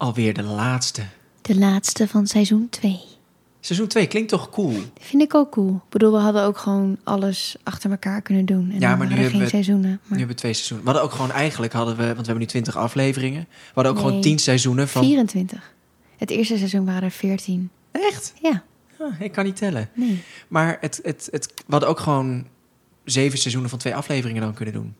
alweer de laatste. De laatste van seizoen 2. Seizoen 2 klinkt toch cool? Vind ik ook cool. Ik bedoel, we hadden ook gewoon alles achter elkaar kunnen doen. En Ja, maar nu hebben geen we- seizoenen. Nu Maar hebben we twee seizoenen. We hadden ook gewoon eigenlijk, hadden we, want we hebben nu 20 afleveringen. We hadden ook Nee. gewoon 10 seizoenen van... 24. Het eerste seizoen waren er 14. Echt? Ja, Ah, ik kan niet tellen. nee. Maar het, het, het, we hadden ook gewoon zeven seizoenen van twee afleveringen dan kunnen doen.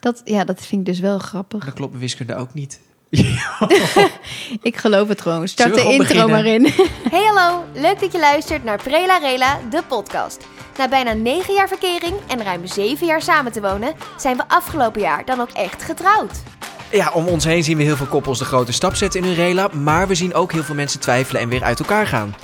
Dat, ja, dat vind ik dus wel grappig. Dat klopt wiskunde ook niet. Ik geloof het gewoon. Start de intro maar in. Hey hallo, leuk dat je luistert naar Prela Rela, de podcast. Na bijna 9 jaar verkering en ruim 7 jaar samen te wonen, zijn we afgelopen jaar dan ook echt getrouwd. Ja, om ons heen zien we heel veel koppels de grote stap zetten in hun rela. Maar we zien ook heel veel mensen twijfelen en weer uit elkaar gaan.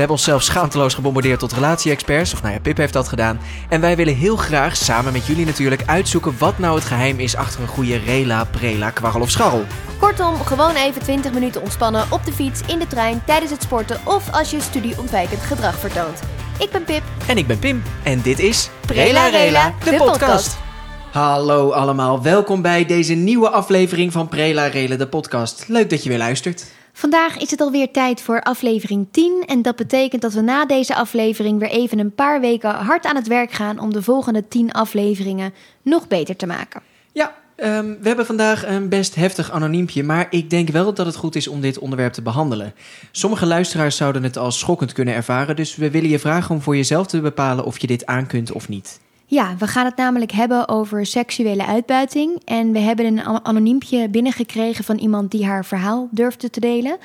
We hebben onszelf schaamteloos gebombardeerd tot relatie-experts. Of nou ja, Pip heeft dat gedaan. En wij willen heel graag, samen met jullie natuurlijk, uitzoeken wat nou het geheim is achter een goede rela, prela, kwarrel of scharrel. Kortom, gewoon even 20 minuten ontspannen op de fiets, in de trein, tijdens het sporten of als je studieontwijkend gedrag vertoont. Ik ben Pip. En ik ben Pim. En dit is Prela Rela, de podcast. Hallo allemaal, welkom bij deze nieuwe aflevering van Prela Rela, de podcast. Leuk dat je weer luistert. Vandaag is het alweer tijd voor aflevering 10. En dat betekent dat we na deze aflevering weer even een paar weken hard aan het werk gaan om de volgende 10 afleveringen nog beter te maken. Ja, ehm, we hebben vandaag een best heftig anoniempje, maar ik denk wel dat het goed is om dit onderwerp te behandelen. Sommige luisteraars zouden het als schokkend kunnen ervaren, dus we willen je vragen om voor jezelf te bepalen of je dit aan kunt of niet. Ja, we gaan het namelijk hebben over seksuele uitbuiting. En we hebben een an- anoniempje binnengekregen van iemand die haar verhaal durfde te delen.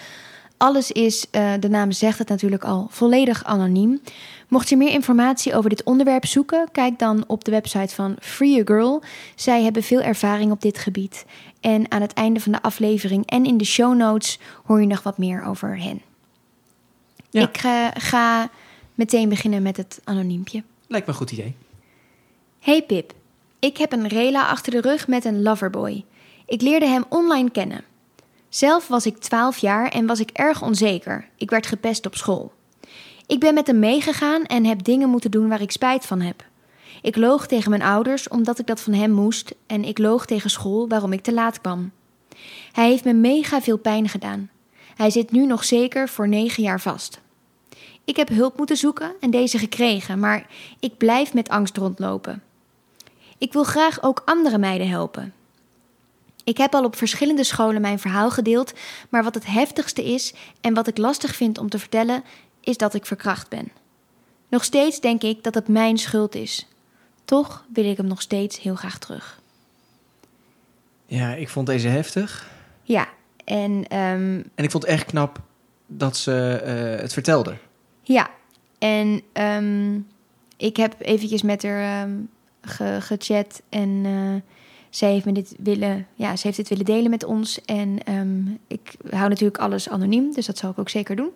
Alles is, eh, de naam zegt het natuurlijk al, volledig anoniem. Mocht je meer informatie over dit onderwerp zoeken, kijk dan op de website van Free a Girl. Zij hebben veel ervaring op dit gebied. En aan het einde van de aflevering en in de show notes hoor je nog wat meer over hen. Ja. Ik eh, ga meteen beginnen met het anoniempje. Lijkt me een goed idee. Hey Pip, ik heb een rela achter de rug met een loverboy. Ik leerde hem online kennen. Zelf was ik 12 jaar en was ik erg onzeker. Ik werd gepest op school. Ik ben met hem meegegaan en heb dingen moeten doen waar ik spijt van heb. Ik loog tegen mijn ouders omdat ik dat van hem moest en ik loog tegen school waarom ik te laat kwam. Hij heeft me mega veel pijn gedaan. Hij zit nu nog zeker voor 9 jaar vast. Ik heb hulp moeten zoeken en deze gekregen, maar ik blijf met angst rondlopen. Ik wil graag ook andere meiden helpen. Ik heb al op verschillende scholen mijn verhaal gedeeld, maar wat het heftigste is en wat ik lastig vind om te vertellen, is dat ik verkracht ben. Nog steeds denk ik dat het mijn schuld is. Toch wil ik hem nog steeds heel graag terug. Ja, ik vond deze heftig. Ja, en ehm, En ik vond het echt knap dat ze eh, het vertelde. Ja, en ehm, ik heb eventjes met haar ehm, ge- gechat en eh, zij heeft me dit willen, ja, ze heeft dit willen delen met ons. En ehm, ik hou natuurlijk alles anoniem, dus dat zal ik ook zeker doen.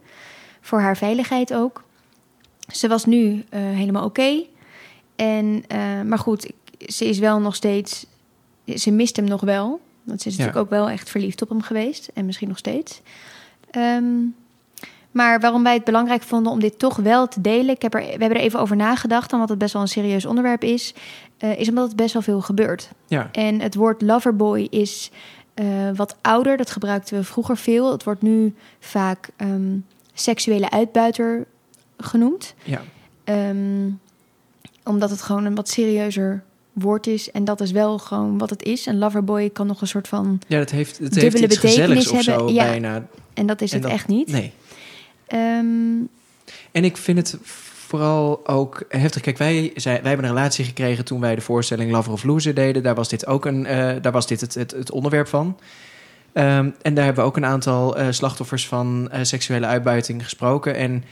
Voor haar veiligheid ook. Ze was nu eh, helemaal oké. En, eh, maar goed, ik- ze is wel nog steeds, ze mist hem nog wel. Want ze is Ja. natuurlijk ook wel echt verliefd op hem geweest. En misschien nog steeds. Ehm, maar waarom wij het belangrijk vonden om dit toch wel te delen, ik heb er, we hebben er even over nagedacht, omdat het best wel een serieus onderwerp is, eh, is omdat het best wel veel gebeurt. Ja, En het woord loverboy is eh, wat ouder, dat gebruikten we vroeger veel. Het wordt nu vaak ehm, seksuele uitbuiter genoemd, ja. Ehm, omdat het gewoon een wat serieuzer woord is. En dat is wel gewoon wat het is. Een loverboy kan nog een soort van, ja dat heeft, het heeft iets betekenis hebben, zo ja. bijna. en dat is En het dat- echt niet. Nee. Ehm, En ik vind het vooral ook heftig. Kijk, wij, zij, wij hebben een relatie gekregen toen wij de voorstelling Lover of Loser deden. Daar was dit ook een, eh, daar was dit het, het, het onderwerp van. Ehm, en daar hebben we ook een aantal eh, slachtoffers van eh, seksuele uitbuiting gesproken. En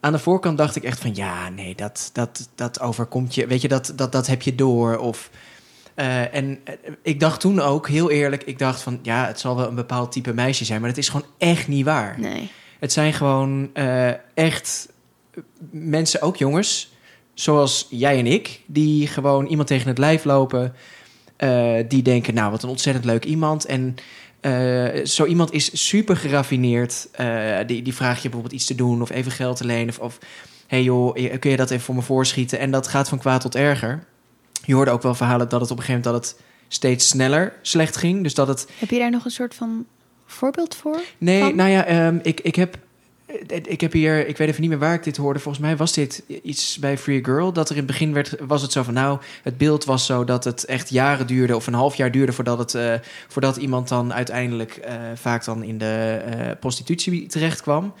aan de voorkant dacht ik echt van ja, nee, dat, dat, dat overkomt je. Weet je, dat, dat, dat heb je door. Of, en ik dacht toen ook, heel eerlijk, ik dacht van ja, het zal wel een bepaald type meisje zijn. Maar dat is gewoon echt niet waar. nee. Het zijn gewoon eh, echt mensen, ook jongens, zoals jij en ik, die gewoon iemand tegen het lijf lopen. eh, die denken, nou, wat een ontzettend leuk iemand. En eh, zo iemand is super geraffineerd. Die, die vraagt je bijvoorbeeld iets te doen of even geld te lenen. Of, of hey joh, kun je dat even voor me voorschieten? En dat gaat van kwaad tot erger. Je hoorde ook wel verhalen dat het op een gegeven moment dat het steeds sneller slecht ging. Dus dat het Heb je daar nog een soort van voorbeeld voor? Nee, van? nou ja, ehm, ik, ik heb. eh, Ik heb hier, ik weet even niet meer waar ik dit hoorde. Volgens mij was dit iets bij Free Girl. Dat er in het begin werd, was het zo van nou, het beeld was zo dat het echt jaren duurde of een half jaar duurde voordat, het, eh, voordat iemand dan uiteindelijk eh, vaak dan in de prostitutie terecht kwam.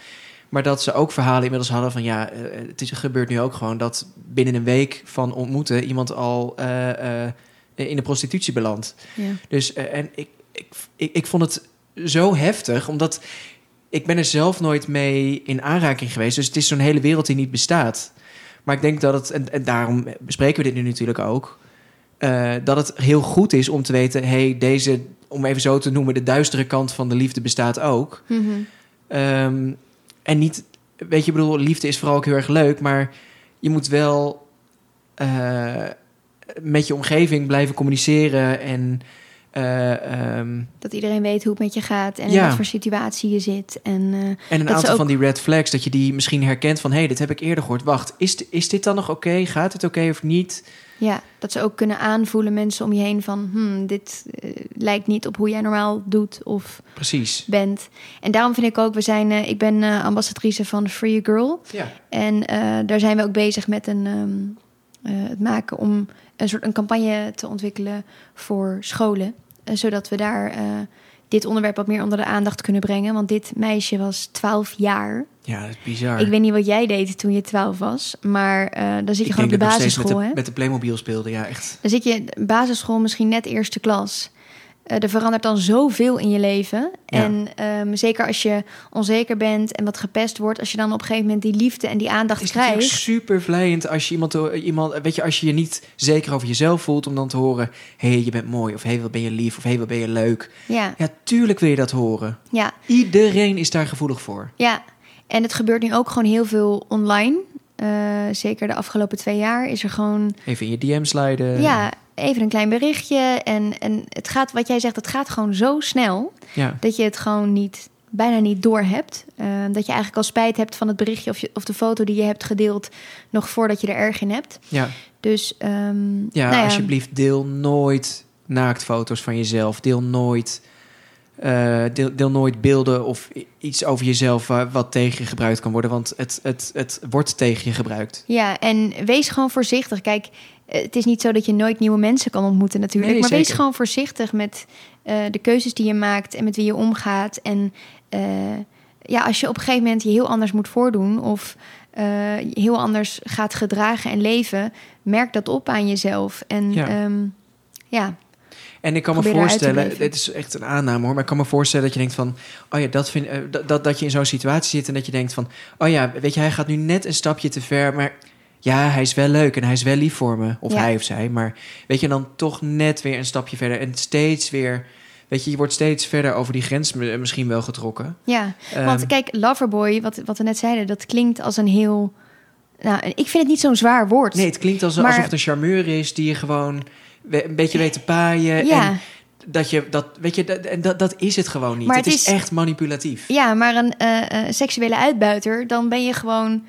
Maar dat ze ook verhalen inmiddels hadden van ja, het is, gebeurt nu ook gewoon dat binnen een week van ontmoeten iemand al in de prostitutie belandt. Ja. Dus en ik, ik, ik, ik vond het zo heftig, omdat ik ben er zelf nooit mee in aanraking geweest. Dus het is zo'n hele wereld die niet bestaat. Maar ik denk dat het, en, en daarom bespreken we dit nu natuurlijk ook, eh, dat het heel goed is om te weten, hey, deze, om even zo te noemen, de duistere kant van de liefde bestaat ook. Mhm. Ehm, en niet, weet je, ik bedoel, liefde is vooral ook heel erg leuk, maar je moet wel eh, met je omgeving blijven communiceren en eh, ehm, Dat iedereen weet hoe het met je gaat en in wat voor situatie je zit. En eh, en een aantal ook- van die red flags, dat je die misschien herkent van, hé, hey, dit heb ik eerder gehoord. Wacht, is, is dit dan nog oké? Gaat het oké of niet? ja, dat ze ook kunnen aanvoelen, mensen om je heen, van hmm, dit eh, lijkt niet op hoe jij normaal doet of Precies. bent. En daarom vind ik ook, we zijn, ik ben ambassadrice van Free Girl. Ja. En daar zijn we ook bezig met een, ehm, eh, het maken om een soort een campagne te ontwikkelen voor scholen. Eh, zodat we daar eh, dit onderwerp wat meer onder de aandacht kunnen brengen. Want dit meisje was 12 jaar. Ja, dat is bizar. Ik weet niet wat jij deed toen je 12 was. Maar eh, dan zit je Ik gewoon op de basisschool. met hè? de, met de Playmobil speelde, ja, echt. Dan zit je basisschool misschien net eerste klas. Eh, er verandert dan zoveel in je leven. Ja. En ehm, zeker als je onzeker bent en wat gepest wordt, als je dan op een gegeven moment die liefde en die aandacht Het is krijgt. super vlijend als je iemand, iemand, weet je, als je je niet zeker over jezelf voelt om dan te horen, hé, hey, je bent mooi, of hé, hey, wat ben je lief, of hé, hey, wat ben je leuk. Ja, Ja, tuurlijk wil je dat horen. ja, Iedereen is daar gevoelig voor. ja. En het gebeurt nu ook gewoon heel veel online. Eh, zeker de afgelopen twee jaar is er gewoon Even in je DM sliden. ja, even een klein berichtje. En, en het gaat, wat jij zegt, het gaat gewoon zo snel. Ja. dat je het gewoon niet, bijna niet doorhebt. Uh, dat je eigenlijk al spijt hebt van het berichtje of, je, of de foto die je hebt gedeeld, nog voordat je er erg in hebt. Ja, Dus ehm, ja, nou ja, alsjeblieft, deel nooit naaktfoto's van jezelf. Deel nooit, eh, deel, deel nooit beelden of iets over jezelf wa- wat tegen je gebruikt kan worden. Want het, het, het wordt tegen je gebruikt. Ja, en wees gewoon voorzichtig. Kijk, eh, het is niet zo dat je nooit nieuwe mensen kan ontmoeten natuurlijk. Nee, maar wees gewoon voorzichtig met eh, de keuzes die je maakt en met wie je omgaat. En eh, ja, als je op een gegeven moment je heel anders moet voordoen of eh, heel anders gaat gedragen en leven, merk dat op aan jezelf. En Ja. ja, ja En ik kan me Probeer voorstellen, dit is echt een aanname hoor, maar ik kan me voorstellen dat je denkt van, oh ja, dat, vind, eh, dat, dat, dat je in zo'n situatie zit en dat je denkt van, oh ja, weet je, hij gaat nu net een stapje te ver, maar ja, hij is wel leuk en hij is wel lief voor me, of Ja. hij of zij, maar weet je, dan toch net weer een stapje verder en steeds weer, weet je, je wordt steeds verder over die grens misschien wel getrokken. Ja, Ehm, want kijk, loverboy, wat, wat we net zeiden, dat klinkt als een heel... Nou, ik vind het niet zo'n zwaar woord. nee, het klinkt als, Maar- alsof het een charmeur is die je gewoon een beetje weet te paaien ja, en dat je, dat, weet je, dat, en dat, dat is het gewoon niet. Maar het, het is, is- echt manipulatief. ja, maar een eh, eh, seksuele uitbuiter, dan ben je gewoon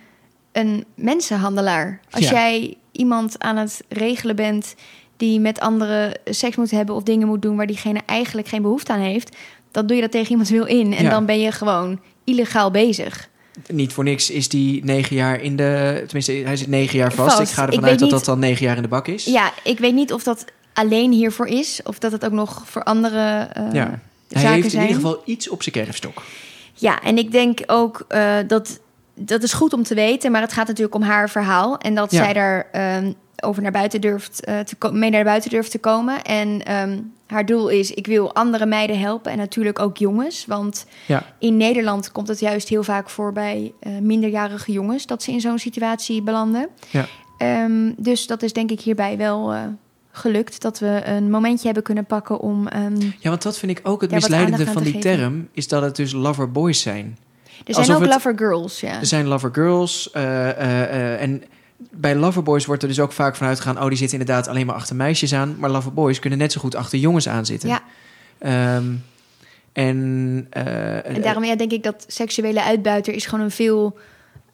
een mensenhandelaar. Als Ja. jij iemand aan het regelen bent die met anderen seks moet hebben of dingen moet doen waar diegene eigenlijk geen behoefte aan heeft, dan doe je dat tegen iemands wil in en Ja. dan ben je gewoon illegaal bezig. Niet voor niks is die negen jaar in de... Tenminste, hij zit negen jaar vast. Vast. Ik ga ervan uit dat niet- dat dan negen jaar in de bak is. Ja, ik weet niet of dat alleen hiervoor is of dat het ook nog voor andere eh, Ja. Hij heeft zijn. in ieder geval iets op zijn kerfstok. Ja, en ik denk ook eh, dat dat is goed om te weten, maar het gaat natuurlijk om haar verhaal en dat Ja. zij daar ehm, over naar buiten durft eh, te mee naar buiten durft te komen. En ehm, haar doel is: ik wil andere meiden helpen en natuurlijk ook jongens, want Ja. in Nederland komt het juist heel vaak voor bij eh, minderjarige jongens dat ze in zo'n situatie belanden. Ja. Ehm, dus dat is denk ik hierbij wel eh, gelukt dat we een momentje hebben kunnen pakken om. Ja, want dat vind ik ook het Ja, misleidende van die geven. term... is dat het dus lover boys zijn. Er zijn Alsof ook het- lover girls, ja. Er zijn lover girls. eh, eh, eh, en bij lover boys wordt er dus ook vaak vanuit gegaan... oh, die zitten inderdaad alleen maar achter meisjes aan. Maar lover boys kunnen net zo goed achter jongens aan zitten. Ja. Ehm, en, En daarom ja, denk ik dat seksuele uitbuiter is gewoon een veel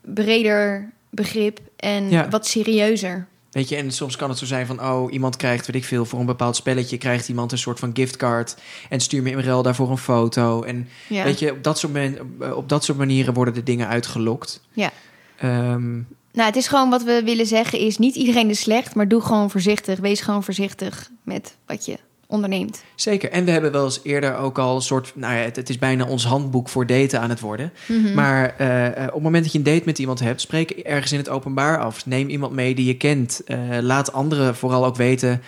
breder begrip en Ja. wat serieuzer. Weet je, en soms kan het zo zijn van, oh, iemand krijgt, weet ik veel, voor een bepaald spelletje krijgt iemand een soort van giftcard en stuur me in ruil daarvoor een foto. En Ja. weet je, op dat, soort op dat soort manieren worden de dingen uitgelokt. Ja. Ehm, Nou, het is gewoon wat we willen zeggen is niet iedereen is slecht, maar doe gewoon voorzichtig. Wees gewoon voorzichtig met wat je onderneemt. zeker. En we hebben wel eens eerder ook al een soort, nou ja, het, het is bijna ons handboek voor daten aan het worden. Mhm. Maar eh, eh, op het moment dat je een date met iemand hebt, spreek ergens in het openbaar af. Neem iemand mee die je kent. Eh, laat anderen vooral ook weten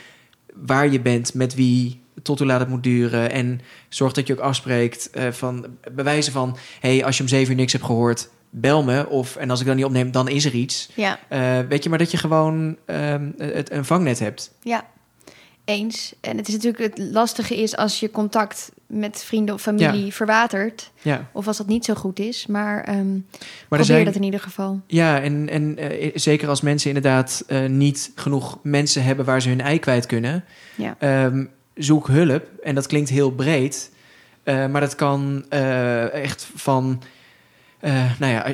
waar je bent, met wie, tot hoe laat het moet duren. En zorg dat je ook afspreekt van bewijzen van: hey, als je om zeven uur niks hebt gehoord, bel me. Of en als ik dan niet opneem, dan is er iets. Ja, weet je, maar dat je gewoon ehm, het, een vangnet hebt. ja. Eens. En het is natuurlijk het lastige is als je contact met vrienden of familie verwatert. Ja, Of als dat niet zo goed is. Maar, ehm maar probeer er zijn, dat in ieder geval. Ja, en, en eh, zeker als mensen inderdaad eh, niet genoeg mensen hebben waar ze hun ei kwijt kunnen, Ja. ehm, zoek hulp. En dat klinkt heel breed, eh, maar dat kan echt van, eh, nou ja,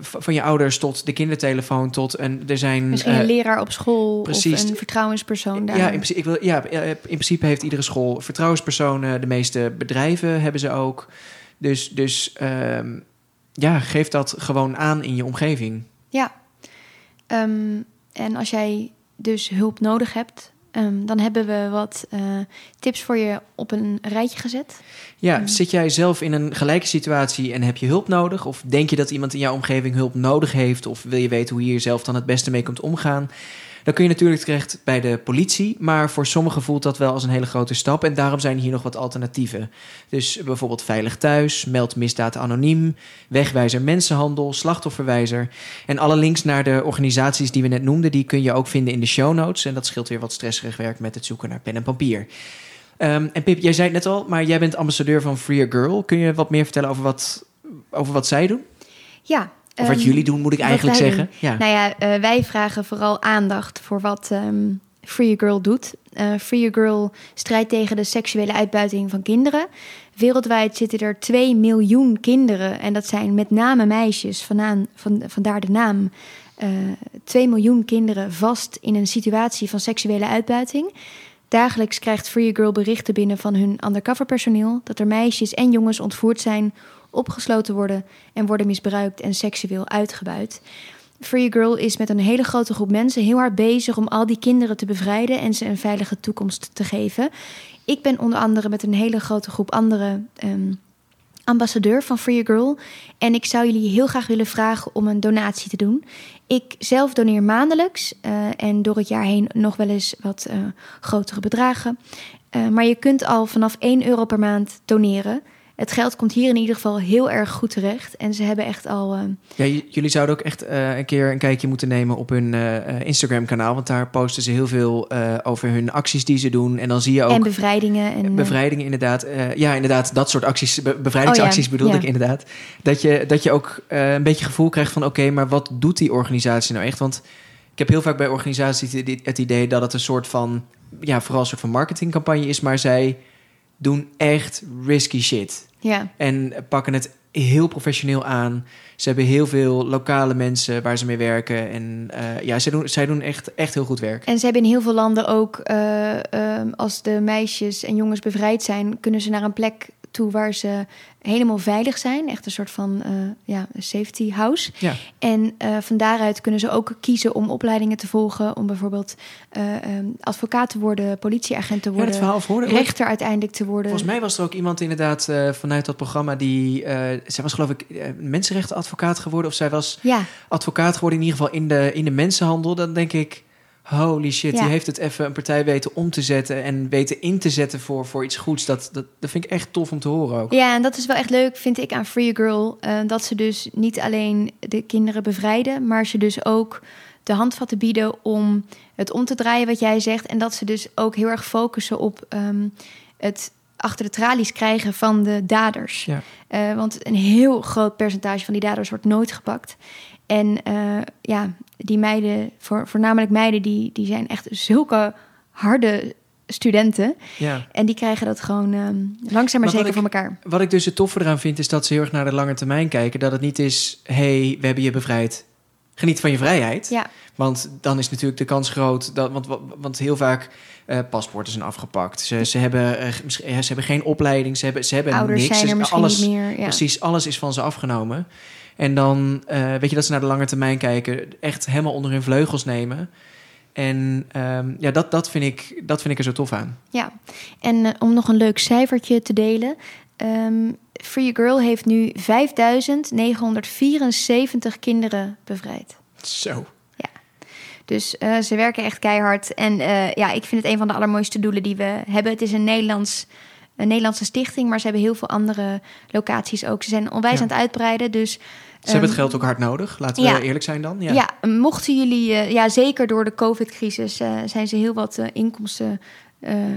v- van je ouders tot de kindertelefoon tot en er zijn. Misschien eh, een leraar op school precies. of een vertrouwenspersoon daar. ja, in principe, ik wil, ja, in principe heeft iedere school vertrouwenspersonen. De meeste bedrijven hebben ze ook. Dus, dus ehm, ja, geef dat gewoon aan in je omgeving. Ja. Ehm, en als jij dus hulp nodig hebt, ehm, dan hebben we wat eh, tips voor je op een rijtje gezet. Ja, Mm. zit jij zelf in een gelijke situatie en heb je hulp nodig? Of denk je dat iemand in jouw omgeving hulp nodig heeft? Of wil je weten hoe je hier zelf dan het beste mee kunt omgaan? Dan kun je natuurlijk terecht bij de politie. Maar voor sommigen voelt dat wel als een hele grote stap. En daarom zijn hier nog wat alternatieven. Dus bijvoorbeeld Veilig Thuis, Meld Misdaad Anoniem, Wegwijzer Mensenhandel, Slachtofferwijzer. En alle links naar de organisaties die we net noemden, die kun je ook vinden in de show notes. En dat scheelt weer wat stresserig werk met het zoeken naar pen en papier. Ehm, en Pip, jij zei het net al, maar jij bent ambassadeur van Free a Girl. Kun je wat meer vertellen over wat, over wat zij doen? Ja. Of wat ehm, jullie doen, moet ik eigenlijk zeggen. Ja. Nou ja, eh, wij vragen vooral aandacht voor wat ehm, Free a Girl doet. Eh, Free a Girl strijdt tegen de seksuele uitbuiting van kinderen. Wereldwijd zitten er 2 miljoen kinderen. En dat zijn met name meisjes, vanaan, van, vandaar de naam. eh 2 miljoen kinderen vast in een situatie van seksuele uitbuiting. Dagelijks krijgt Free a Girl berichten binnen van hun undercover personeel... dat er meisjes en jongens ontvoerd zijn, opgesloten worden... en worden misbruikt en seksueel uitgebuit. Free Girl is met een hele grote groep mensen heel hard bezig om al die kinderen te bevrijden en ze een veilige toekomst te geven. Ik ben onder andere met een hele grote groep andere ehm, ambassadeur van Free Girl. En ik zou jullie heel graag willen vragen om een donatie te doen. Ik zelf doneer maandelijks eh, en door het jaar heen nog wel eens wat eh, grotere bedragen. Eh, maar je kunt al vanaf 1 euro per maand doneren. Het geld komt hier in ieder geval heel erg goed terecht. En ze hebben echt al eh, Ja, jullie zouden ook echt eh, een keer een kijkje moeten nemen op hun eh, Instagram-kanaal. Want daar posten ze heel veel over hun acties die ze doen. En dan zie je ook en bevrijdingen. En, bevrijdingen inderdaad. Ja, inderdaad, dat soort acties, be- bevrijdingsacties Oh ja, ja. ik inderdaad. Dat je, dat je ook een beetje gevoel krijgt van... oké, maar wat doet die organisatie nou echt? Want ik heb heel vaak bij organisaties het- het idee dat het een soort van... ja, vooral een soort van marketingcampagne is... maar zij doen echt risky shit. ja. En pakken het heel professioneel aan. Ze hebben heel veel lokale mensen waar ze mee werken. En eh, ja, zij doen, zij doen echt, echt heel goed werk. En ze hebben in heel veel landen ook, eh, ehm, als de meisjes en jongens bevrijd zijn, kunnen ze naar een plek toe waar ze helemaal veilig zijn. Echt een soort van eh, ja, safety house. Ja. En eh, van daaruit kunnen ze ook kiezen om opleidingen te volgen. Om bijvoorbeeld eh, ehm, advocaat te worden, politieagent te Ja, worden, dat verhaal rechter uiteindelijk te worden. Volgens mij was er ook iemand inderdaad vanuit dat programma die... zij was geloof ik mensenrechtenadvocaat geworden. Of zij was Ja, advocaat geworden in ieder geval in de, in de mensenhandel. Dan denk ik, holy shit, Ja. die heeft het even een partij weten om te zetten... en weten in te zetten voor, voor iets goeds. Dat, dat, dat vind ik echt tof om te horen ook. Ja, en dat is wel echt leuk, vind ik, aan Free Girl. eh, dat ze dus niet alleen de kinderen bevrijden, maar ze dus ook de handvatten bieden om het om te draaien wat jij zegt. En dat ze dus ook heel erg focussen op ehm, het achter de tralies krijgen van de daders. Ja. Eh, want een heel groot percentage van die daders wordt nooit gepakt. En eh, ja, die meiden, voor, voornamelijk meiden, die, die zijn echt zulke harde studenten. Ja. En die krijgen dat gewoon ehm, langzaam maar, zeker ik- voor elkaar. Wat ik dus het toffe eraan vind, is dat ze heel erg naar de lange termijn kijken. Dat het niet is, hey, we hebben je bevrijd. Geniet van je vrijheid. Ja, Want dan is natuurlijk de kans groot dat. Want, want heel vaak eh paspoorten zijn afgepakt. Ze, ze, hebben, misschien- eh, ze hebben geen opleiding. Ze hebben, ze hebben ouders niks. zijn er misschien alles, niet meer. Ja. Precies, alles is van ze afgenomen. En dan eh, weet je dat ze naar de lange termijn kijken, echt helemaal onder hun vleugels nemen. En ehm, ja, dat, dat, vind ik, dat vind ik er zo tof aan. Ja, en eh, om nog een leuk cijfertje te delen. ehm, Free Girl heeft nu 5974 kinderen bevrijd. Zo. Dus eh, ze werken echt keihard. En ja, ik vind het een van de allermooiste doelen die we hebben. Het is een, Nederlands, een Nederlandse stichting, maar ze hebben heel veel andere locaties ook. Ze zijn onwijs Ja. aan het uitbreiden. Dus Ze hebben het Ehm, geld ook hard nodig, laten we ja. eerlijk zijn dan. Ja. Ja, mochten jullie, eh, ja, zeker door de COVID-crisis, eh, zijn ze heel wat eh, inkomsten.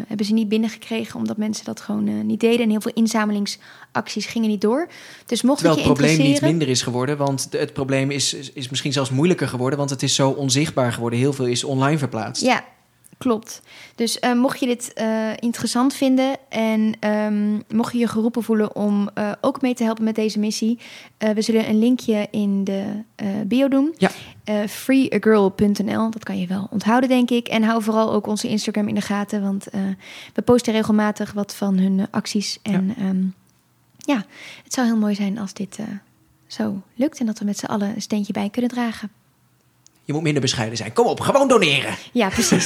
hebben ze niet binnengekregen omdat mensen dat gewoon niet deden. En heel veel inzamelingsacties gingen niet door. Dus mocht Terwijl het je probleem niet minder is geworden, want het probleem is, is, is misschien zelfs moeilijker geworden, want het is zo onzichtbaar geworden. Heel veel is online verplaatst. Ja, klopt. Dus eh, mocht je dit eh, interessant vinden en ehm, mocht je je geroepen voelen om eh, ook mee te helpen met deze missie, we zullen een linkje in de bio doen. Ja. Freeagirl.nl, dat kan je wel onthouden, denk ik. En hou vooral ook onze Instagram in de gaten, want we posten regelmatig wat van hun acties. En ja. ja, het zou heel mooi zijn als dit zo lukt en dat we met z'n allen een steentje bij kunnen dragen. Je moet minder bescheiden zijn. Kom op, gewoon doneren. Ja, precies.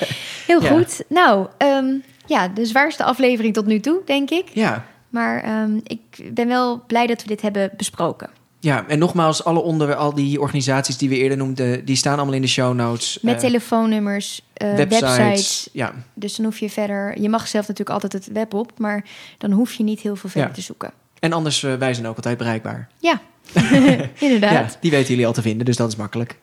Heel Ja. goed. Nou, ehm, ja, de zwaarste aflevering tot nu toe, denk ik. Ja. Maar ehm, ik ben wel blij dat we dit hebben besproken. Ja, en nogmaals, alle onder, al die organisaties die we eerder noemden, die staan allemaal in de show notes. Met Eh, telefoonnummers, eh, websites. websites. Ja, Dus dan hoef je verder... Je mag zelf natuurlijk altijd het web op, maar dan hoef je niet heel veel verder Ja. te zoeken. en anders, eh, wij zijn ook altijd bereikbaar. Ja, inderdaad. Ja, die weten jullie al te vinden, dus dat is makkelijk.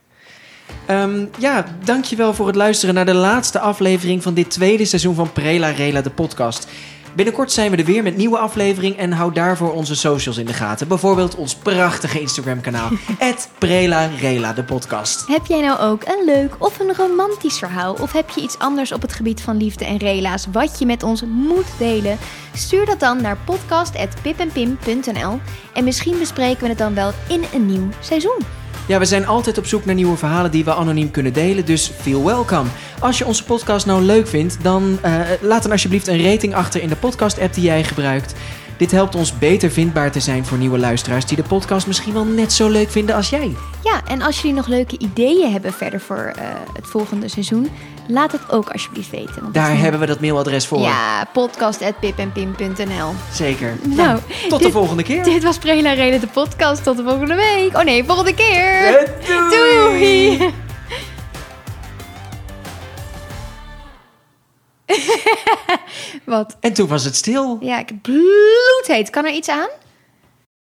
Ehm, ja, dankjewel voor het luisteren naar de laatste aflevering van dit tweede seizoen van Prela Rela, de podcast. Binnenkort zijn we er weer met nieuwe aflevering en hou daarvoor onze socials in de gaten. Bijvoorbeeld ons prachtige Instagram-kanaal, Prela Rela, de podcast. Heb jij nou ook een leuk of een romantisch verhaal? Of heb je iets anders op het gebied van liefde en rela's wat je met ons moet delen? Stuur dat dan naar podcast.pipenpim.nl en misschien bespreken we het dan wel in een nieuw seizoen. Ja, we zijn altijd op zoek naar nieuwe verhalen die we anoniem kunnen delen, dus feel welcome. Als je onze podcast nou leuk vindt, dan eh, laat dan alsjeblieft een rating achter in de podcast-app die jij gebruikt. Dit helpt ons beter vindbaar te zijn voor nieuwe luisteraars die de podcast misschien wel net zo leuk vinden als jij. Ja, en als jullie nog leuke ideeën hebben verder voor eh, het volgende seizoen, laat het ook alsjeblieft weten. want Daar hebben we dat mailadres voor. Ja, podcast.pipenpim.nl. Zeker. Nou, tot de volgende keer. Dit was Prela Reden, de podcast. Tot de volgende week. Oh nee, volgende keer. Eh, doei. Doei. Wat? En toen was het stil. Ja, ik bloedheet. Kan er iets aan?